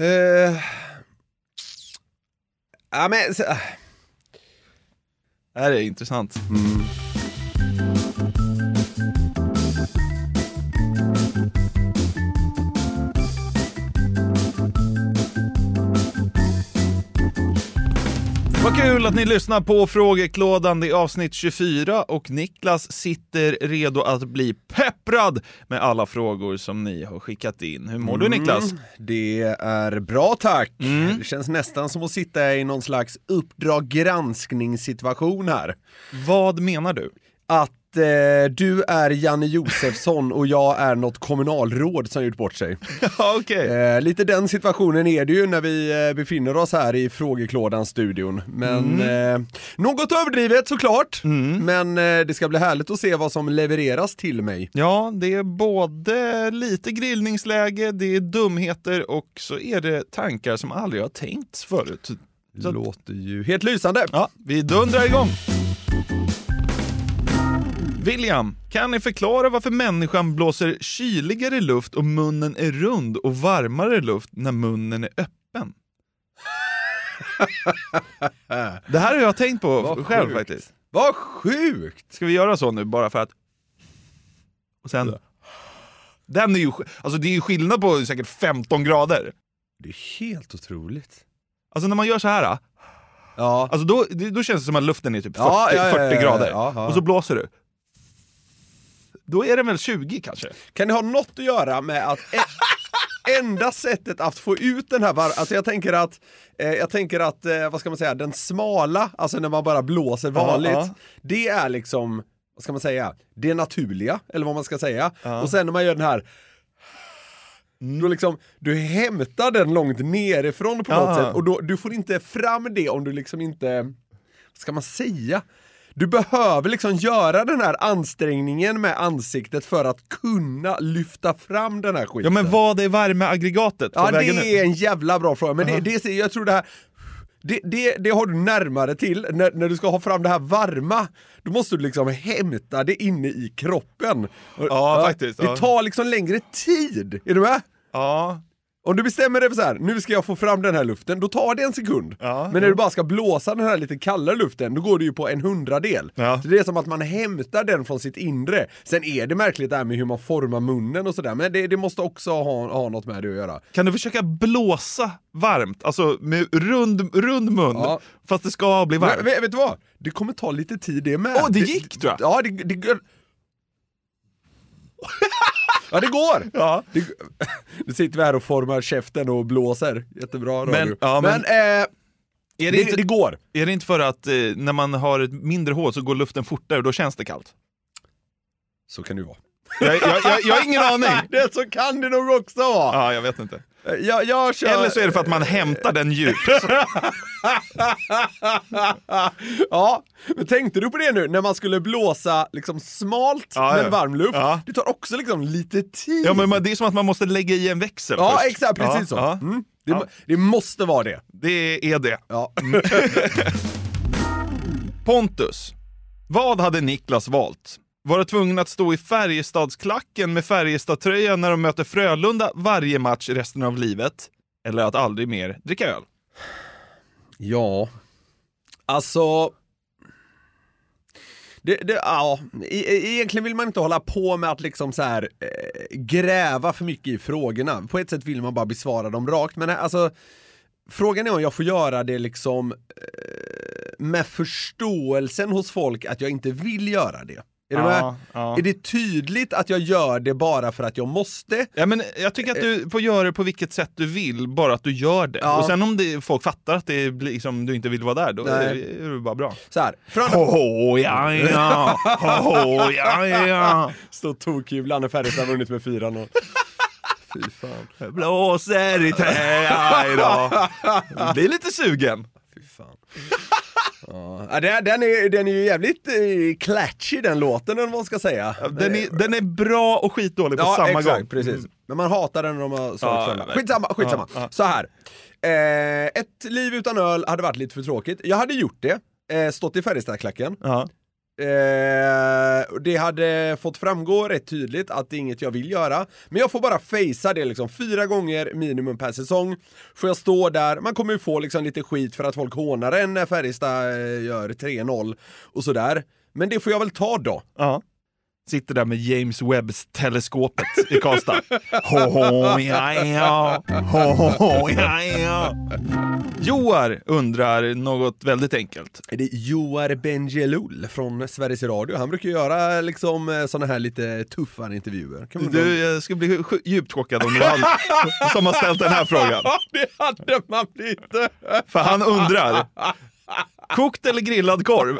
Uh, ja, men, så, ah. Det här är intressant. Mm. Kul att ni lyssnar på Frågeklådan, det är avsnitt 24 och Niklas sitter redo att bli pepprad med alla frågor som ni har skickat in. Hur mår du Niklas? det är bra tack. Det känns nästan som att sitta i någon slags Uppdrag granskningssituation här. Vad menar du? Att eh, du är Janne Josefsson och jag är något kommunalråd som gjort bort sig. Okej. Eh, lite den situationen är det ju när vi eh, befinner oss här i Frågeklådan-studion. Men eh, något överdrivet såklart, men eh, det ska bli härligt att se vad som levereras till mig. Ja, det är både lite grillningsläge, det är dumheter och så är det tankar som aldrig har tänkts förut. Så, Låter ju helt lysande. ja, vi dundrar igång! William, kan ni förklara varför människan blåser kyligare luft och munnen är rund och varmare luft när munnen är öppen? Det här har jag tänkt på Vad själv sjukt. faktiskt. Vad sjukt! Ska vi göra så nu bara för att... Och sen... Den är ju, alltså det är ju skillnad på säkert 15 grader. Det är helt otroligt. Alltså när man gör så här, Ja, alltså då, då känns det som att luften är typ 40, Ja, ja, ja, 40 ja, ja, grader. Och så blåser du. Då är den väl 20 kanske? kan det ha något att göra med att e- enda sättet att få ut den här var alltså jag tänker att, eh, jag tänker att, eh, vad ska man säga, den smala, alltså när man bara blåser vanligt, ja. det är liksom, vad ska man säga, det naturliga, eller vad man ska säga. Och sen när man gör den här Mm. Då liksom, du hämtar den långt nerifrån på något Ja. sätt och då, du får inte fram det om du liksom inte, vad ska man säga? Du behöver liksom göra den här ansträngningen med ansiktet för att kunna lyfta fram den här skiten. Ja men vad är värmeaggregatet på Ja, det vägen är ut? en jävla bra fråga, men det, det, jag tror det här det, det, det har du närmare till, när, när du ska ha fram det här varma, då måste du liksom hämta det inne i kroppen. Ja, faktiskt, Det ja. tar liksom längre tid, är du med? Ja, Om du bestämmer dig för så här, nu ska jag få fram den här luften, då tar det en sekund. Ja, Men när du bara ska blåsa den här lite kallare luften, då går det ju på en hundradel. Ja. Så det är som att man hämtar den från sitt inre. Sen är det märkligt det här med hur man formar munnen och sådär, men det, det måste också ha, ha något med det att göra. kan du försöka blåsa varmt? Alltså med rund, rund mun, Ja. fast det ska bli Men, varmt. vet, vet du vad? Det kommer ta lite tid det med. Åh, det gick, tror jag. Ja, det, det. Ja, det går! Ja. Det, nu sitter vi här och formar käften och blåser. Jättebra radio. Men- ja, men- men eh, Är det, det, inte, det går. är det inte för att eh, när man har ett mindre hål så går luften fortare och då känns det kallt? Så kan det ju vara. Jag, jag, jag, jag har ingen aning. Det så kan det nog också vara. Ja, jag vet inte. Jag, jag kör... Eller så är det för att man hämtar den djupt. ja, men tänkte du på det nu när man skulle blåsa liksom smalt Ja, men ja. varm luft? Ja. Det tar också liksom lite tid. Ja, men det är som att man måste lägga i en växel Ja, först. exakt, precis så. Mm. Det, det måste vara det. Det är det. Pontus. Vad hade Niklas valt? Vara tvungen att stå i Färjestadsklacken med Färjestadtröja när de möter Frölunda varje match resten av livet? Eller att aldrig mer dricka öl? Ja, alltså... Det, det, ja, e, e- egentligen vill man inte hålla på med att liksom så här, eh, gräva för mycket i frågorna. På ett sätt vill man bara besvara dem rakt, men eh, alltså Frågan är om jag får göra det liksom eh, med förståelsen hos folk att jag inte vill göra det. Är, Ja, med? ja. är det tydligt att jag gör det bara för att jag måste? Ja, men jag tycker att du får göra det på vilket sätt du vill, bara att du gör det. Ja. Och sen om det, folk fattar att det blir, liksom, du inte vill vara där, då är Nej. det, är det bara bra. Så här, andra Ho, ja, ja. Ho, ja, ja. står tokhyvlan när Färjestad vunnit med 4-0. Fy fan. Det blåser i träd idag. Blir lite sugen. Fy fan. Ja, den, den, är, den är ju jävligt eh, clatchy den låten, eller vad man ska säga. Den är, den är bra och skitdålig på ja, samma exakt, gång. precis. Men man hatar den när de har slagit Ja, sönder. Skitsamma, skitsamma. Ja, ja. Så här. Eh, ett liv utan öl hade varit lite för tråkigt. Jag hade gjort det, eh, stått i Färjestadklacken. Ja. Eh, det hade fått framgå rätt tydligt att det är inget jag vill göra. Men jag får bara facea det liksom fyra gånger minimum per säsong. Får jag stå där, man kommer ju få liksom lite skit för att folk hånar en när Färjestad eh, gör 3-0 och sådär. Men det får jag väl ta då. Ja. Sitter där med James Webbs teleskopet i Karlstad. Ho, ja, ja. Ho, ja, ja. Joar undrar något väldigt enkelt. Är det Joar Bendjelloul från Sveriges Radio? Han brukar göra liksom såna här lite tuffare intervjuer. Kan man Du, jag skulle bli djupt chockad om det var han som har ställt den här frågan. Det hade man blivit! För han undrar. Kokt eller grillad korv?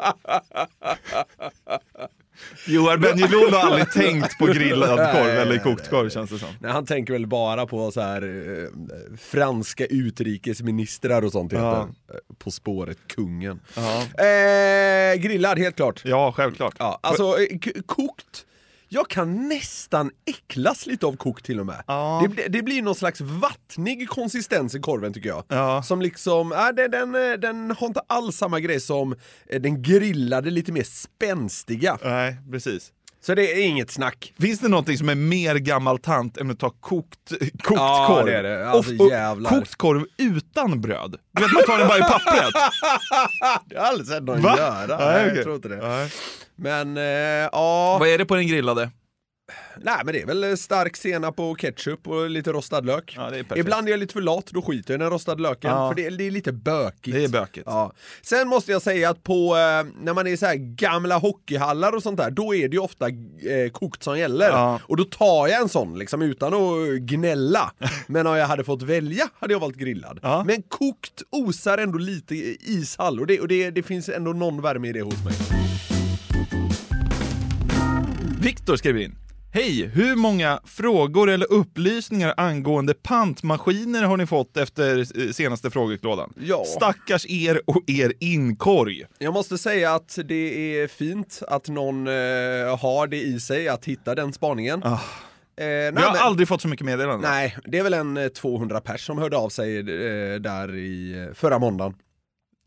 Joar Bendjelloul har aldrig tänkt på grillad Nej, korv eller nej, kokt nej, korv känns det som. Nej, han tänker väl bara på så här eh, franska utrikesministrar och sånt Ja. Eh, På spåret, kungen. Ja, Eh, grillad, helt klart. ja självklart. Ja, alltså eh, kokt. Jag kan nästan äcklas lite av kokt till och med. Ja. Det, blir- det blir någon slags vattnig konsistens i korven tycker jag. Ja. Som liksom, äh, den, den, eh, den har inte alls samma grej som eh, den grillade lite mer spänstiga. Nej, precis. Så det är inget snack. Finns det någonting som är mer gammal tant än att ta kokt, kokt Ja, korv? det är det. Alltså, och, och jävlar. kokt korv utan bröd. Du vet, man tar den bara i pappret. Jag har aldrig sett någon Va? göra. Nej, Nej, okej. jag tror inte det. Nej. Men, eh, ja. Vad är det på den grillade? Nej men det är väl stark senap och ketchup och lite rostad lök. Ja, det är perfekt. Ibland är jag lite för lat, då skiter jag i den rostade löken. Ja. För det är, det är lite bökigt. Det är bökigt. Ja. Sen måste jag säga att på, eh, när man är i så här gamla hockeyhallar och sånt där, då är det ju ofta eh, kokt som gäller. Ja. Och då tar jag en sån liksom utan att gnälla. Men om jag hade fått välja hade jag valt grillad. Ja. Men kokt osar ändå lite ishall och, det, och det, det finns ändå någon värme i det hos mig. Viktor skriver in. Hej! Hur många frågor eller upplysningar angående pantmaskiner har ni fått efter eh, senaste frågelådan? Ja. Stackars er och er inkorg. Jag måste säga att det är fint att någon eh, har det i sig att hitta den spaningen. Ah. Eh, nej, Vi har men- aldrig fått så mycket meddelanden. Nej, det är väl en eh, 200 pers som hörde av sig eh, där i eh, förra måndagen.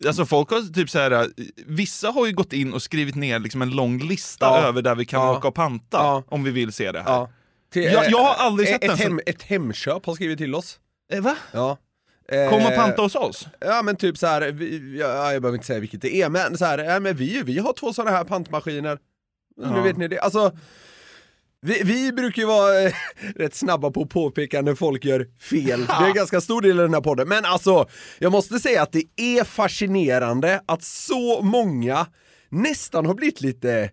Alltså folk har typ så här, eh, vissa har ju gått in och skrivit ner liksom en lång lista Ja. över där vi kan Ja. åka och panta Ja. om vi vill se det här. Ja. Till, Jag- jag har aldrig eh, sett ett, den hem, ett Hemköp har skrivit till oss. Eh, va? Ja. Eh, Kom och panta hos oss? Ja men typ så här, vi, ja, jag behöver inte säga vilket det är, men så här, ja, men vi, vi har två sådana här pantmaskiner. Nu vet ni det. Alltså, vi, vi brukar ju vara eh, rätt snabba på att påpeka när folk gör fel. Det är en ganska stor del av den här podden. Men alltså, jag måste säga att det är fascinerande att så många nästan har blivit lite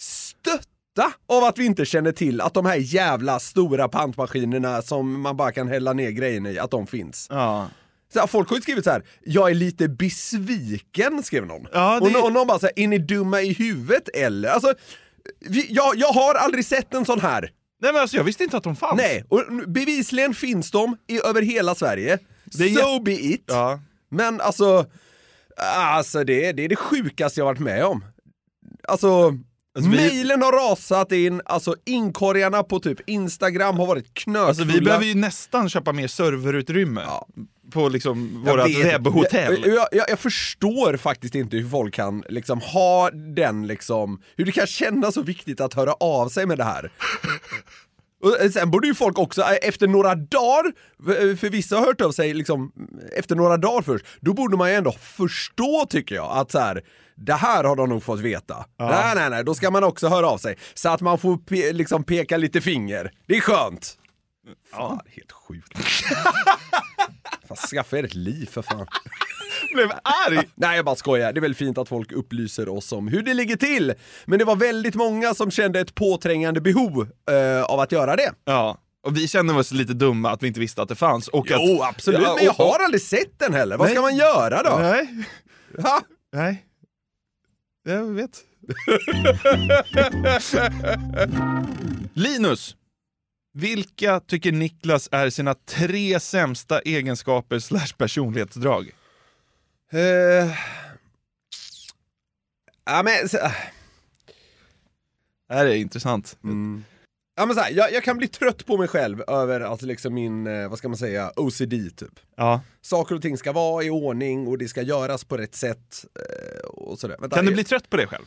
stötta av att vi inte känner till att de här jävla stora pantmaskinerna som man bara kan hälla ner grejerna i, att de finns. Ja. Så här, folk har ju skrivit så här: jag är lite besviken, skrev någon. Ja, det- och, nå- och någon bara såhär, är ni dumma i huvudet eller? Alltså, vi, jag, jag har aldrig sett en sån här. Nej men alltså jag visste inte att de fanns. Nej, och bevisligen finns de i, över hela Sverige. Det so be it. Ja. Men alltså, alltså det, det är det sjukaste jag varit med om. Alltså, Alltså, vi- har rasat in, alltså inkorgarna på typ Instagram har varit knökfulla. Alltså vi behöver ju nästan köpa mer serverutrymme Ja. på liksom vet. webbhotell. Jag, jag, jag, jag förstår faktiskt inte hur folk kan liksom ha den liksom, hur det kan kännas så viktigt att höra av sig med det här. Och eh, sen borde ju folk också, eh, efter några dagar, för för vissa har hört av sig liksom, efter några dagar först, då borde man ju ändå förstå tycker jag att så här, det här har de nog fått veta. Nej, nej, nej, då ska man också höra av sig. Så att man får pe- liksom peka lite finger. Det är skönt. Fan, helt sjukt. fan, skaffa er ett liv för fan. Blev arg! Nej, jag bara skojar. Det är väl fint att folk upplyser oss om hur det ligger till. Men det var väldigt många som kände ett påträngande behov eh, av att göra det. Ja, och vi kände oss lite dumma att vi inte visste att det fanns. Och att, Jo, absolut. Ja, men jag har aldrig sett den heller. Vad ska man göra då? Nej, Ha? nej. Jag vet. Linus! Vilka tycker Niklas är sina tre sämsta egenskaper slash personlighetsdrag? Eh, ja, men, så, Det här är intressant. ja, men så här, jag, jag kan bli trött på mig själv över att liksom min, eh, vad ska man säga, OCD typ. Ja. Saker och ting ska vara i ordning och det ska göras på rätt sätt. eh, Och sådär. Vänta, Kan du bli trött på det själv?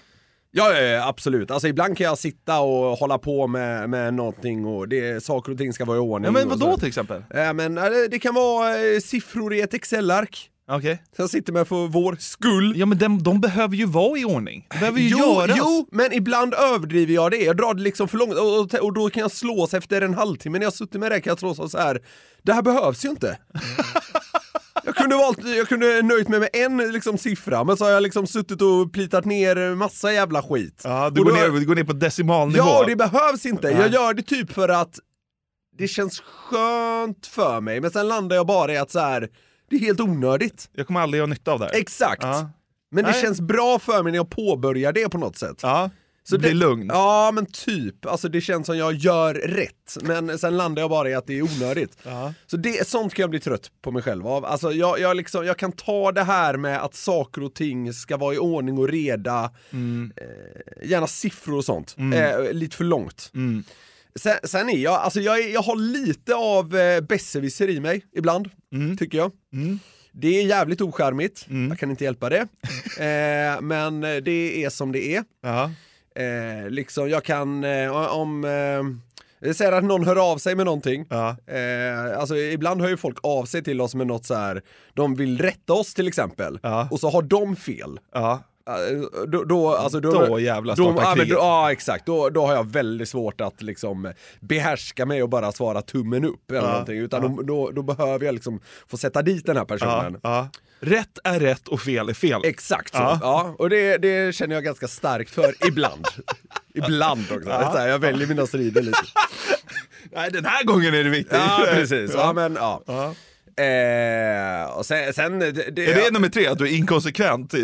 Ja, ja, ja, absolut. Alltså ibland kan jag sitta och hålla på med, med någonting och det, saker och ting ska vara i ordning. Ja, men och vad då sådär. till exempel? Ja, men eh, det kan vara eh, siffror i ett Excel-ark. Okej. Som jag sitter med för vår skull. Ja men de, de behöver ju vara i ordning. Det behöver ju jo, göras. jo, men ibland överdriver jag det. Jag drar det liksom för långt och, och, och då kan jag slås efter en halvtimme när jag suttit med det kan jag slås så här. Det här behövs ju inte. Jag kunde, valt, jag kunde nöjt mig med en liksom, siffra, men så har jag liksom suttit och plitat ner massa jävla skit. Ja, du går då- ner, du går ner på decimalnivå. Ja, det behövs inte. Jag Nej. gör det typ för att det känns skönt för mig, men sen landar jag bara i att så här, det är helt onödigt. Jag kommer aldrig ha nytta av det här. Exakt. Ja. Men det Nej. känns bra för mig när jag påbörjar det på något sätt. Ja, Så det- lugn. Ja, men typ. Alltså det känns som jag gör rätt, men sen landar jag bara i att det är onödigt. Ja. Så det, sånt kan jag bli trött på mig själv av. Alltså jag, jag, liksom, jag kan ta det här med att saker och ting ska vara i ordning och reda, Mm. eh, gärna siffror och sånt, eh, lite för långt. Mm. Sen, sen är jag, alltså jag, är, jag har lite av eh, besserwisser i mig ibland, tycker jag. Mm. Det är jävligt ocharmigt, jag kan inte hjälpa det. eh, men det är som det är. Ja. Eh, liksom, jag kan, eh, om... Eh, säger att någon hör av sig med någonting. Ja. Eh, alltså ibland hör ju folk av sig till oss med något så här. de vill rätta oss till exempel. Ja. Och så har de fel. Ja. Eh, Då, då, alltså, då, Då jävlar startar ja, kriget. då, ja exakt, då, då har jag väldigt svårt att liksom behärska mig och bara svara tummen upp eller Ja, någonting. Utan då, då, då behöver jag liksom få sätta dit den här Ja. personen. Ja. Rätt är rätt och fel är fel. Exakt så. Ja. Ja. och det, det känner jag ganska starkt för ibland. ibland också. Här, jag väljer mina strider lite. Nej, den här gången är det viktigt. Ja, precis. Ja, men ja. Eh, och sen, sen det, det, Är det nummer tre, att du är inkonsekvent?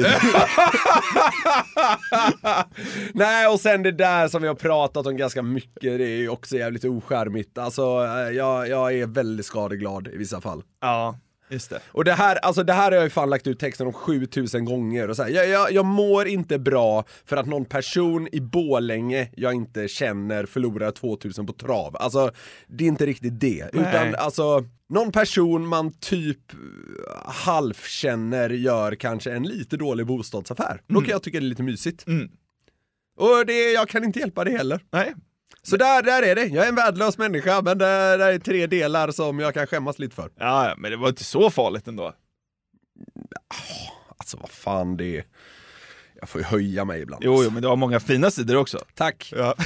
Nej, och sen det där som vi har pratat om ganska mycket, det är ju också jävligt ocharmigt. Alltså, eh, jag, jag är väldigt skadeglad i vissa fall. ja, just det. Och det här, alltså det här har jag ju fan lagt ut texten om 7000 gånger och så här, jag, jag, jag mår inte bra för att någon person i Bålänge jag inte känner förlorar 2000 på trav. Alltså, det är inte riktigt det. Utan alltså, någon person man typ eh, halvkänner gör kanske en lite dålig bostadsaffär. Då kan jag tycka det är lite mysigt. Mm. Och det, jag kan inte hjälpa det heller. Nej. Så där, där är det. Jag är en värdelös människa, men det, det är tre delar som jag kan skämmas lite för. Ja, ja, men det var inte så farligt ändå. Alltså vad fan det är. Jag får ju höja mig ibland. Jo, jo, men du har många fina sidor också. Tack. Ja.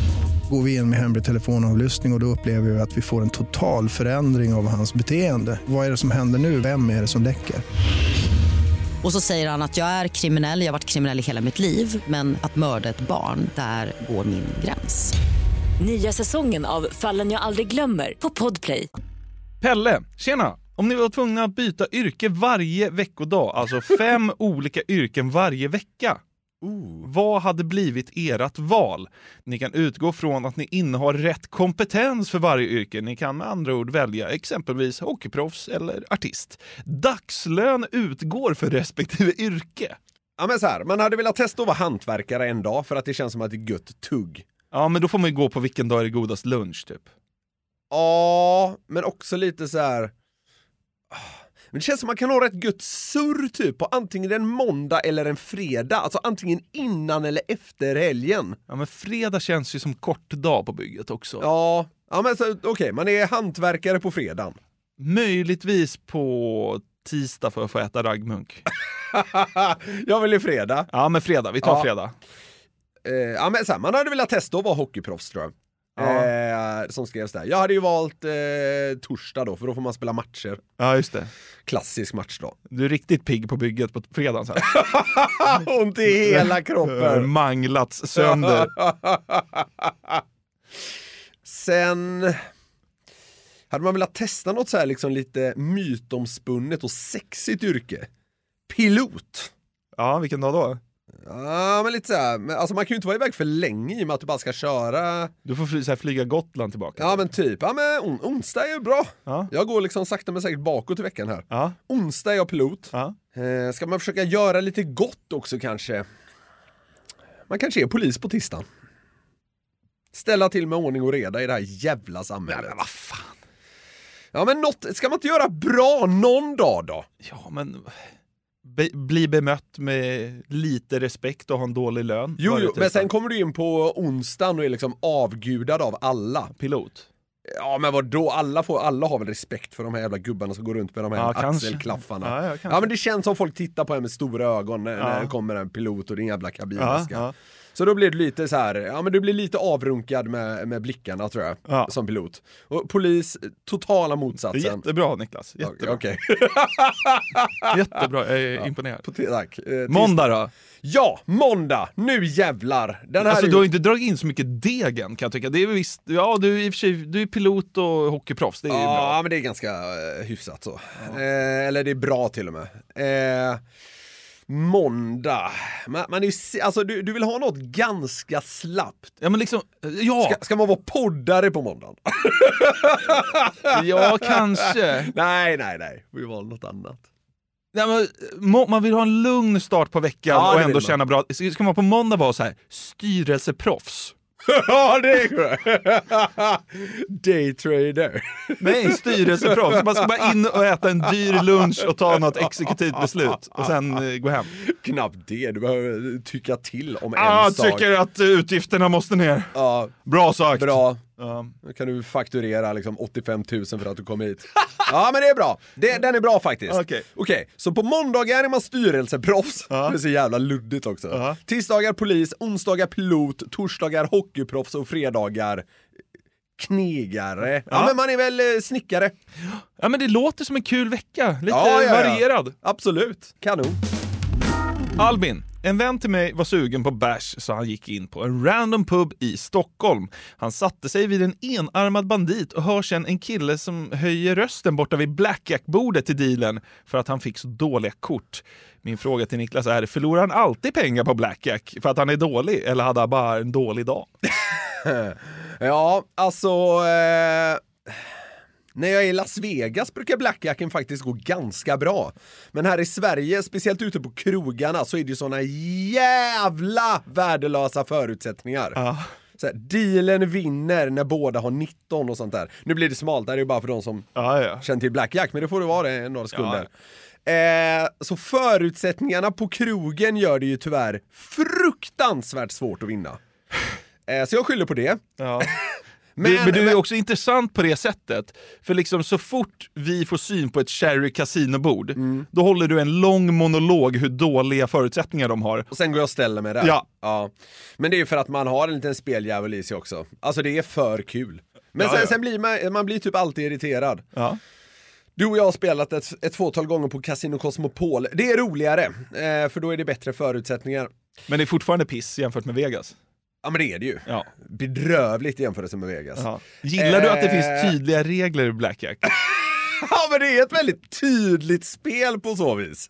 Går vi in med hemlig telefonavlyssning och, och då upplever vi att vi får en total förändring av hans beteende. Vad är det som händer nu? Vem är det som läcker? Och så säger han att jag är kriminell, jag har varit kriminell i hela mitt liv men att mörda ett barn, där går min gräns. Nya säsongen av Fallen jag aldrig glömmer på Podplay. Pelle, tjena! Om ni var tvungna att byta yrke varje veckodag, alltså fem olika yrken varje vecka. Vad hade blivit ert val? Ni kan utgå från att ni innehar rätt kompetens för varje yrke. Ni kan med andra ord välja exempelvis hockeyproffs eller artist. Dagslön utgår för respektive yrke. Ja men så här, man hade velat testa att vara hantverkare en dag för att det känns som att det är gött tugg. Ja, men då får man ju gå på vilken dag är det godast lunch, typ. Ja, men också lite så här. Men det känns som man kan ha rätt gött surr typ på antingen en måndag eller en fredag. Alltså antingen innan eller efter helgen. Ja, men fredag känns ju som kort dag på bygget också. Ja, ja men okej, man är hantverkare på fredagen. Möjligtvis på tisdag för att få äta raggmunk. Jag vill i fredag. Ja, men fredag. Vi tar Ja. fredag. Eh, ja, men så här, man hade velat testa att vara hockeyproffs tror jag. Ja. Eh, som skrevs där. Jag hade ju valt eh, torsdag då, för då får man spela matcher. Ja, just det. Klassisk matchdag. Du är riktigt pigg på bygget på fredagen sen. Ont i hela kroppen. Manglats sönder. Sen hade man velat testa något så här liksom lite mytomspunnet och sexigt yrke. Pilot. Ja, vilken dag då? Ja, men lite så här, men alltså man kan ju inte vara iväg för länge i och med att du bara ska köra. Du får fly, här, flyga Gotland tillbaka. Ja men typ, ja men on onsdag är bra. Ja. Jag går liksom sakta men säkert bakåt i veckan här. Ja. Onsdag är jag pilot. Ja. Eh, ska man försöka göra lite gott också kanske? Man kanske är polis på tisdagen. Ställa till med ordning och reda i det här jävla samhället. men vad fan. Ja men något, ska man inte göra bra någon dag då? Ja, men... Be, bli bemött med lite respekt och ha en dålig lön. Jo, jo men sen kommer du in på onsdagen och är liksom avgudad av alla. Pilot. Ja men vad då? Alla, får, alla har väl respekt för de här jävla gubbarna som går runt med de här Ja, axelklaffarna. Ja, ja, Ja, men det känns som folk tittar på en med stora ögon när, när det kommer en pilot och din jävla kabinväska. Ja. Så då blir det lite så här, ja men du blir lite avrunkad med, med blickarna tror jag, Ja. som pilot. Och polis, totala motsatsen. Jättebra Niklas. Jättebra. Okej, Jättebra. Jag är imponerad. På t- tack. Eh, Måndag då? Ja, måndag! Nu jävlar! Den här Alltså, är du har ju... inte dragit in så mycket degen kan jag tycka. Det är visst, ja du är i sig, du är pilot och hockeyproffs, det är ju Ja, bra. men det är ganska uh, hyfsat så. Eh, eller det är bra till och med. Eh, måndag. Man, man är alltså, du, du vill ha något ganska slappt. Ja men liksom, ja, Ska, ska man vara poddare på måndagen? ja kanske. nej, nej, nej. Vi var något annat. Nej, men, må- man vill ha en lugn start på veckan Ja, och ändå känna bra. Ska man på måndag vara så här styrelseproffs? Ja, det är Daytrader. Nej, styrelseproffs. Man ska bara in och äta en dyr lunch och ta något exekutivt beslut och sen eh, gå hem. Knappt det, du behöver tycka till om en Ah, sak. tycker att utgifterna måste ner. Ja, Bra sagt. bra. Ja. Då kan du fakturera liksom 85 000 för att du kom hit. Ja men det är bra, det, den är bra faktiskt. Okej. Okej, så på måndagar är man styrelseproffs. Ja. Det är så jävla luddigt också. Ja. Tisdagar polis, onsdagar pilot, torsdagar hockeyproffs och fredagar knegare. Ja, Ja. men man är väl eh, snickare. ja men det låter som en kul vecka. Lite varierad. Absolut, kanon. Albin, en vän till mig var sugen på bärs så han gick in på en random pub i Stockholm. Han satte sig vid en enarmad bandit och hör sen en kille som höjer rösten borta vid blackjackbordet till dealen för att han fick så dåliga kort. Min fråga till Niklas är, förlorar han alltid pengar på blackjack för att han är dålig eller hade han bara en dålig dag? Ja, alltså... Eh... När jag är i Las Vegas brukar blackjacken faktiskt gå ganska bra. Men här i Sverige, speciellt ute på krogarna, så är det ju såna jävla värdelösa förutsättningar. Ja. Så här, dealen vinner när båda har 19 och sånt där. Nu blir det smalt, det här är ju bara för de som Ja, ja. känner till blackjack, men det får det vara det några sekunder. Eh, så förutsättningarna på krogen gör det ju tyvärr fruktansvärt svårt att vinna. Eh, så jag skyller på det. Ja. Men- Men, du, men du är men- också intressant på det sättet. För liksom så fort vi får syn på ett Cherry kasinobord, Mm. då håller du en lång monolog hur dåliga förutsättningar de har. Och sen går jag och ställer mig där. Ja. ja. Men det är ju för att man har en liten speldjävul i sig också. Alltså det är för kul. Men Ja, sen, ja. sen blir man, man blir typ alltid irriterad. Ja. Du och jag har spelat ett, ett fåtal gånger på Casino Cosmopol. Det är roligare, eh, för då är det bättre förutsättningar. Men det är fortfarande piss jämfört med Vegas. Ja men det är det ju. Ja. Bedrövligt i jämförelse med Vegas. Ja. Gillar du att det Eh. finns tydliga regler i Blackjack? Ja men det är ett väldigt tydligt spel på så vis.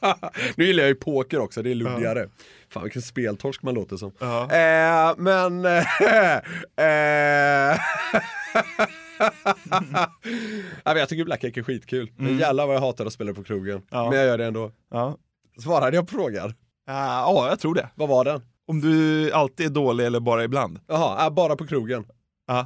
nu gillar jag ju poker också, det är luddigare. Fan vilken speltorsk man låter som. Ja. Eh, men... eh, ja, men jag tycker Blackjack är skitkul. Men jävlar vad jag hatar att spela på krogen. Mm. Ja. Men jag gör det ändå. Ja. Svarade jag på frågan? Ah, ja, jag tror det. Vad var den? Om du alltid är dålig eller bara ibland. Jaha, äh, bara på krogen. Ja.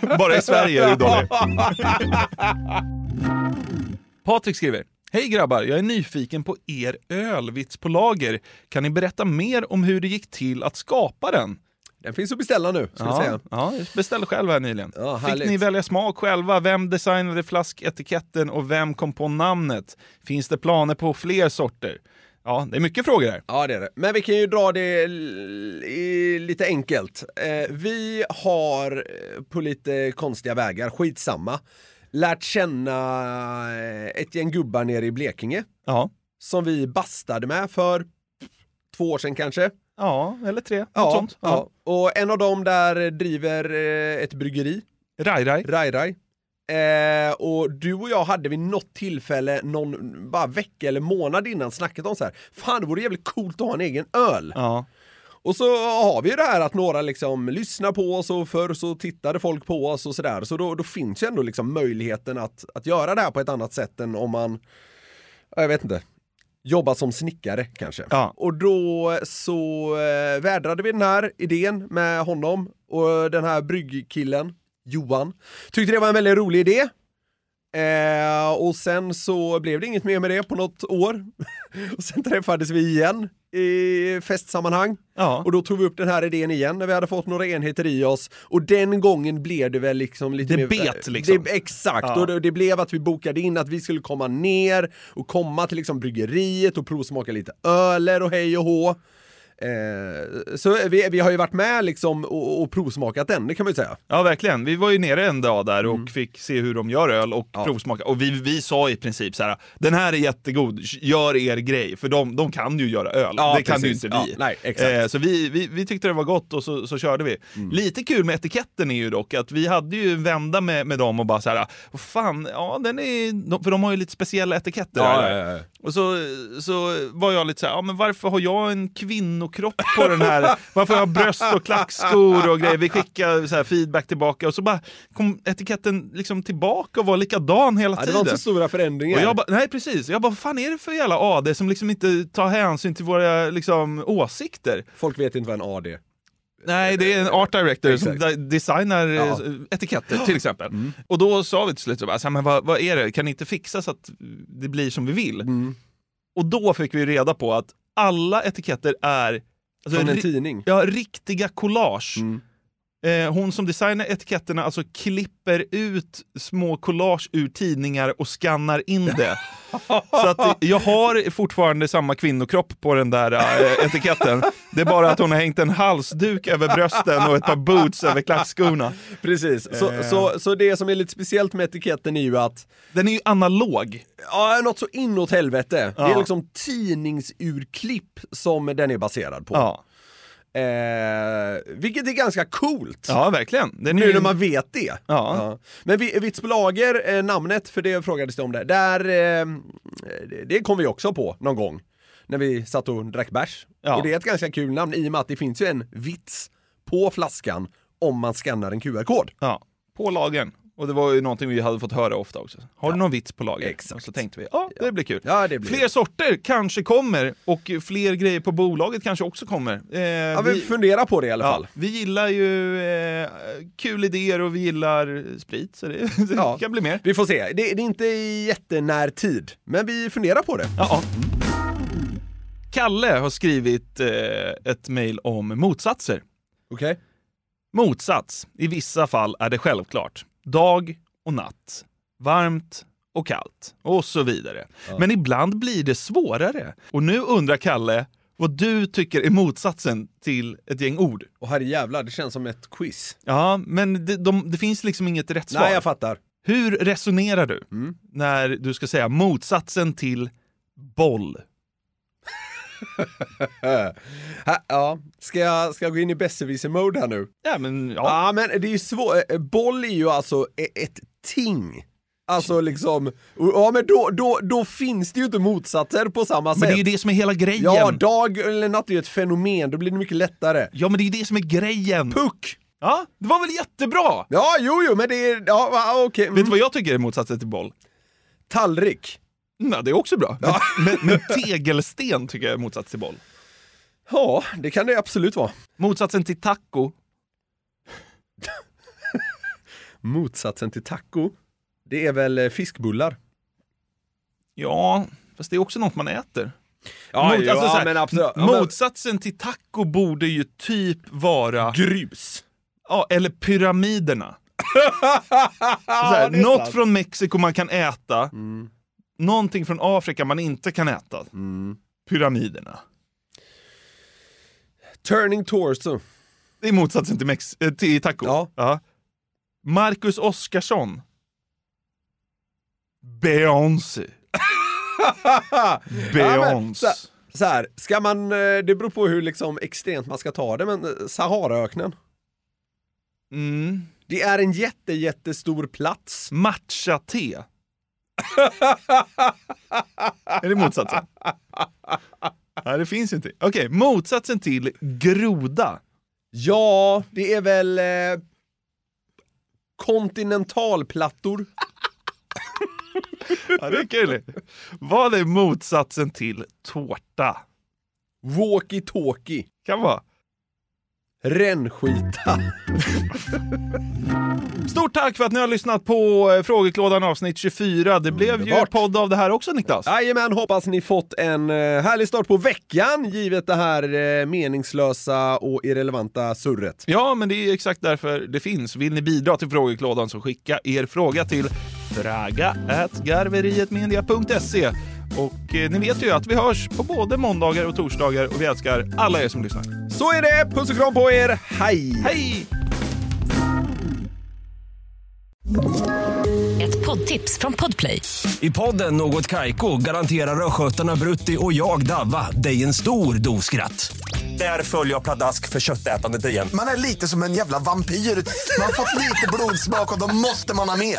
bara i Sverige är du dålig. Patrik skriver. Hej grabbar, jag är nyfiken på er ölvits på lager. Kan ni berätta mer om hur det gick till att skapa den? Den finns att beställa nu, ska vi Ja, säga. ja, jag beställde själv här nyligen. Ja, Fick ni välja smak själva? Vem designade flasketiketten och vem kom på namnet? Finns det planer på fler sorter? Ja, det är mycket frågor här. Ja, det är det. Men vi kan ju dra det lite enkelt. Eh, vi har eh, på lite konstiga vägar, skitsamma, lärt känna eh, ett gäng gubbar nere i Blekinge Ja, som vi bastade med för två år sedan kanske. ja eller tre. Ja, sånt. ja. Och en av dem där driver ett bryggeri, Rai Rai. Rai Rai. Eh, och du och jag hade vid något tillfälle, någon bara vecka eller månad innan, snackat om så här. Fan, det vore jävligt coolt att ha en egen öl. Ja. Och så har vi ju det här att några liksom lyssnar på oss och förr så tittade folk på oss och sådär. Så då, då finns ju ändå liksom möjligheten att, att göra det här på ett annat sätt än om man, jag vet inte, jobbar som snickare kanske. Ja. Och då så eh, vädrade vi den här idén med honom och den här bryggkillen, Johan. Tyckte det var en väldigt rolig idé. Eh, och sen så blev det inget mer med det på något år. och sen träffades vi igen i festsammanhang. Ja. Och då tog vi upp den här idén igen när vi hade fått några enheter i oss. Och den gången blev det väl liksom lite Det mer... bet liksom. Det, exakt, Ja. och det, det blev att vi bokade in att vi skulle komma ner och komma till liksom bryggeriet och provsmaka lite öler och hej och hå. Eh, så vi, vi har ju varit med liksom och, och provsmakat den, det kan man ju säga. Ja, verkligen. Vi var ju nere en dag där och fick se hur de gör öl och Ja. provsmaka. Och vi, vi sa i princip så här: den här är jättegod, gör er grej. För de, de kan ju göra öl, Ja, det kan ju precis. inte Ja, vi. nej, exakt. Eh, så vi, vi, vi tyckte det var gott och så, så körde vi. Mm. Lite kul med etiketten är ju dock att vi hade ju en vända med, med dem och bara så här, fan, ja den är, för de har ju lite speciella etiketter. där. Och så, så var jag lite så här, ja men varför har jag en kvinnokropp på den här? Varför har jag bröst och klackskor och grejer? Vi skickade så här feedback tillbaka och så bara kom etiketten liksom tillbaka och var likadan hela Ja, det tiden. var inte så stora förändringar. bara, nej precis, jag bara, vad fan är det för jävla AD som liksom inte tar hänsyn till våra liksom, åsikter? Folk vet inte vad en AD är. Nej, det är en art director som Exakt. de- designar Ja. eh, etiketter till exempel. Och då sa vi till slut, så här, men vad, vad är det, kan ni inte fixa så att det blir som vi vill? Mm. Och då fick vi reda på att alla etiketter är alltså, Från en tidning. ja, riktiga collage. Mm. Eh, hon som designar etiketterna alltså klipper ut små collage ur tidningar och skannar in det. Så att jag har fortfarande samma kvinnokropp på den där eh, etiketten. Det är bara att hon har hängt en halsduk över brösten och ett par boots över klackskorna. Precis, så, Eh. så, så det som är lite speciellt med etiketten är ju att Den är ju analog. Ja, något så inåt helvete. Det är Ja. liksom tidningsurklipp som den är baserad på. Ja, Eh, vilket är ganska coolt. ja verkligen. Nu ju... när man vet det. Ja. Men vi- Vits på lager, eh, namnet, för det frågades det om det. Där, eh, det- kom vi också på någon gång. När vi satt och drack bärs. Ja. Och det är ett ganska kul namn i och med att det finns ju en vits på flaskan om man skannar en QR-kod. Ja, på lagern. Och det var ju någonting vi hade fått höra ofta också. Har du någon vits på lager? Exakt. Och så tänkte vi, ja, det blir kul. Ja, det blir Fler sorter kanske kommer och fler grejer på bolaget kanske också kommer. Eh, Ja, vi funderar på det i alla ja, fall. vi gillar ju eh, kul idéer och vi gillar sprit, så det, det Ja. kan bli mer. Vi får se. Det, det är inte i jättenär tid, men vi funderar på det. Ja. Kalle har skrivit eh, ett mejl om motsatser. Okej? Motsats. I vissa fall är det självklart. Dag och natt. Varmt och kallt. Och så vidare. Men ibland blir det svårare. Och nu undrar Kalle vad du tycker är motsatsen till ett gäng ord. Och herre jävlar, det känns som ett quiz. Ja, men det, de, det finns liksom inget rätt svar. Nej, jag fattar. Hur resonerar du Mm. när du ska säga motsatsen till boll? Ja, ska jag, ska jag gå in i besserwisser-mode här nu? Ja, men ja. Ja, men det är ju svårt. Eh, Boll är ju alltså e- ett ting. Alltså liksom, ja men då, då, då finns det ju inte motsatser på samma Men sätt. det är ju det som är hela grejen. Ja, dag eller natt är ju ett fenomen, då blir det mycket lättare. Ja, men det är ju det som är grejen. Puck! Ja, det var väl jättebra? Ja, jo, jo, men det är, ja, okej. Vet du Mm. vad jag tycker är motsatsen till boll? Tallrik. Ja, det är också bra. Men, men, men tegelsten tycker jag är motsats till boll. Ja, det kan det absolut vara. Motsatsen till taco. Motsatsen till taco, det är väl eh, fiskbullar? Ja, fast det är också något man äter. Ja, Mot- ja, alltså här, men absolut. Ja, men- Motsatsen till taco borde ju typ vara... Grus. Ja, eller pyramiderna. Så Ja, här, något sant. från Mexiko man kan äta, Mm. Någonting från Afrika man inte kan äta. Mm. Pyramiderna. Turning torso. Det är motsatsen till, Mex- eh, till taco. Ja. Marcus Oskarsson. Beyoncé. Ja, Beyoncé. så, så här, ska man, eh, det beror på hur liksom extremt man ska ta det, men eh, Saharaöknen. Mm. Det är en jätte, jättestor plats. Matcha-te. Är det motsatsen? Nej, det finns inte. Okej, motsatsen till groda. Ja, det är väl eh, kontinentalplattor. Ja, det är kul. Vad är motsatsen till tårta? Walkie-talkie. Kan vara. Rännskita. Stort tack för att ni har lyssnat på eh, Frågeklådan avsnitt 24. Det blev ju Underbart. podd av det här också Niklas. Jajamän, hoppas ni fått en eh, härlig start på veckan givet det här eh, meningslösa och irrelevanta surret. Ja, men det är exakt därför det finns. Vill ni bidra till Frågeklådan så skicka er fråga till fraga.garverietmedia.se och eh, ni vet ju att vi hörs på både måndagar och torsdagar och vi älskar alla er som lyssnar. Så är det, puss och kram på er, hej! Hej! Ett poddtips från Podplay. I podden Något Kaiko garanterar östgötarna Brutti och jag, Davva, dig en stor dos skratt. Där följer jag pladask för köttätandet igen. Man är lite som en jävla vampyr. Man har fått lite blodsmak och då måste man ha mer.